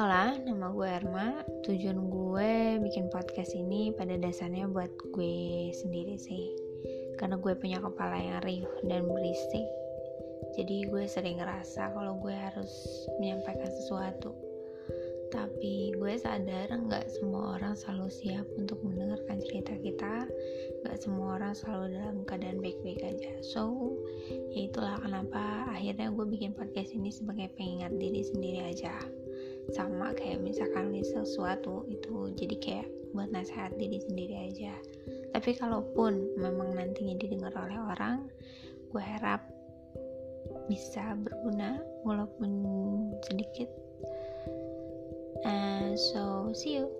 Hola, nama gue Erma. Tujuan gue bikin podcast ini pada dasarnya buat gue sendiri sih. Karena gue punya kepala yang riuh dan berisik. Jadi gue sering ngerasa kalau gue harus menyampaikan sesuatu. Tapi gue sadar nggak semua orang selalu siap untuk mendengarkan cerita kita. Nggak semua orang selalu dalam keadaan baik-baik aja. So, ya itulah kenapa akhirnya gue bikin podcast ini sebagai pengingat diri sendiri aja sama kayak misalkan list sesuatu itu jadi kayak buat nasihat diri sendiri aja. Tapi kalaupun memang nantinya didengar oleh orang gue harap bisa berguna walaupun sedikit. And so see you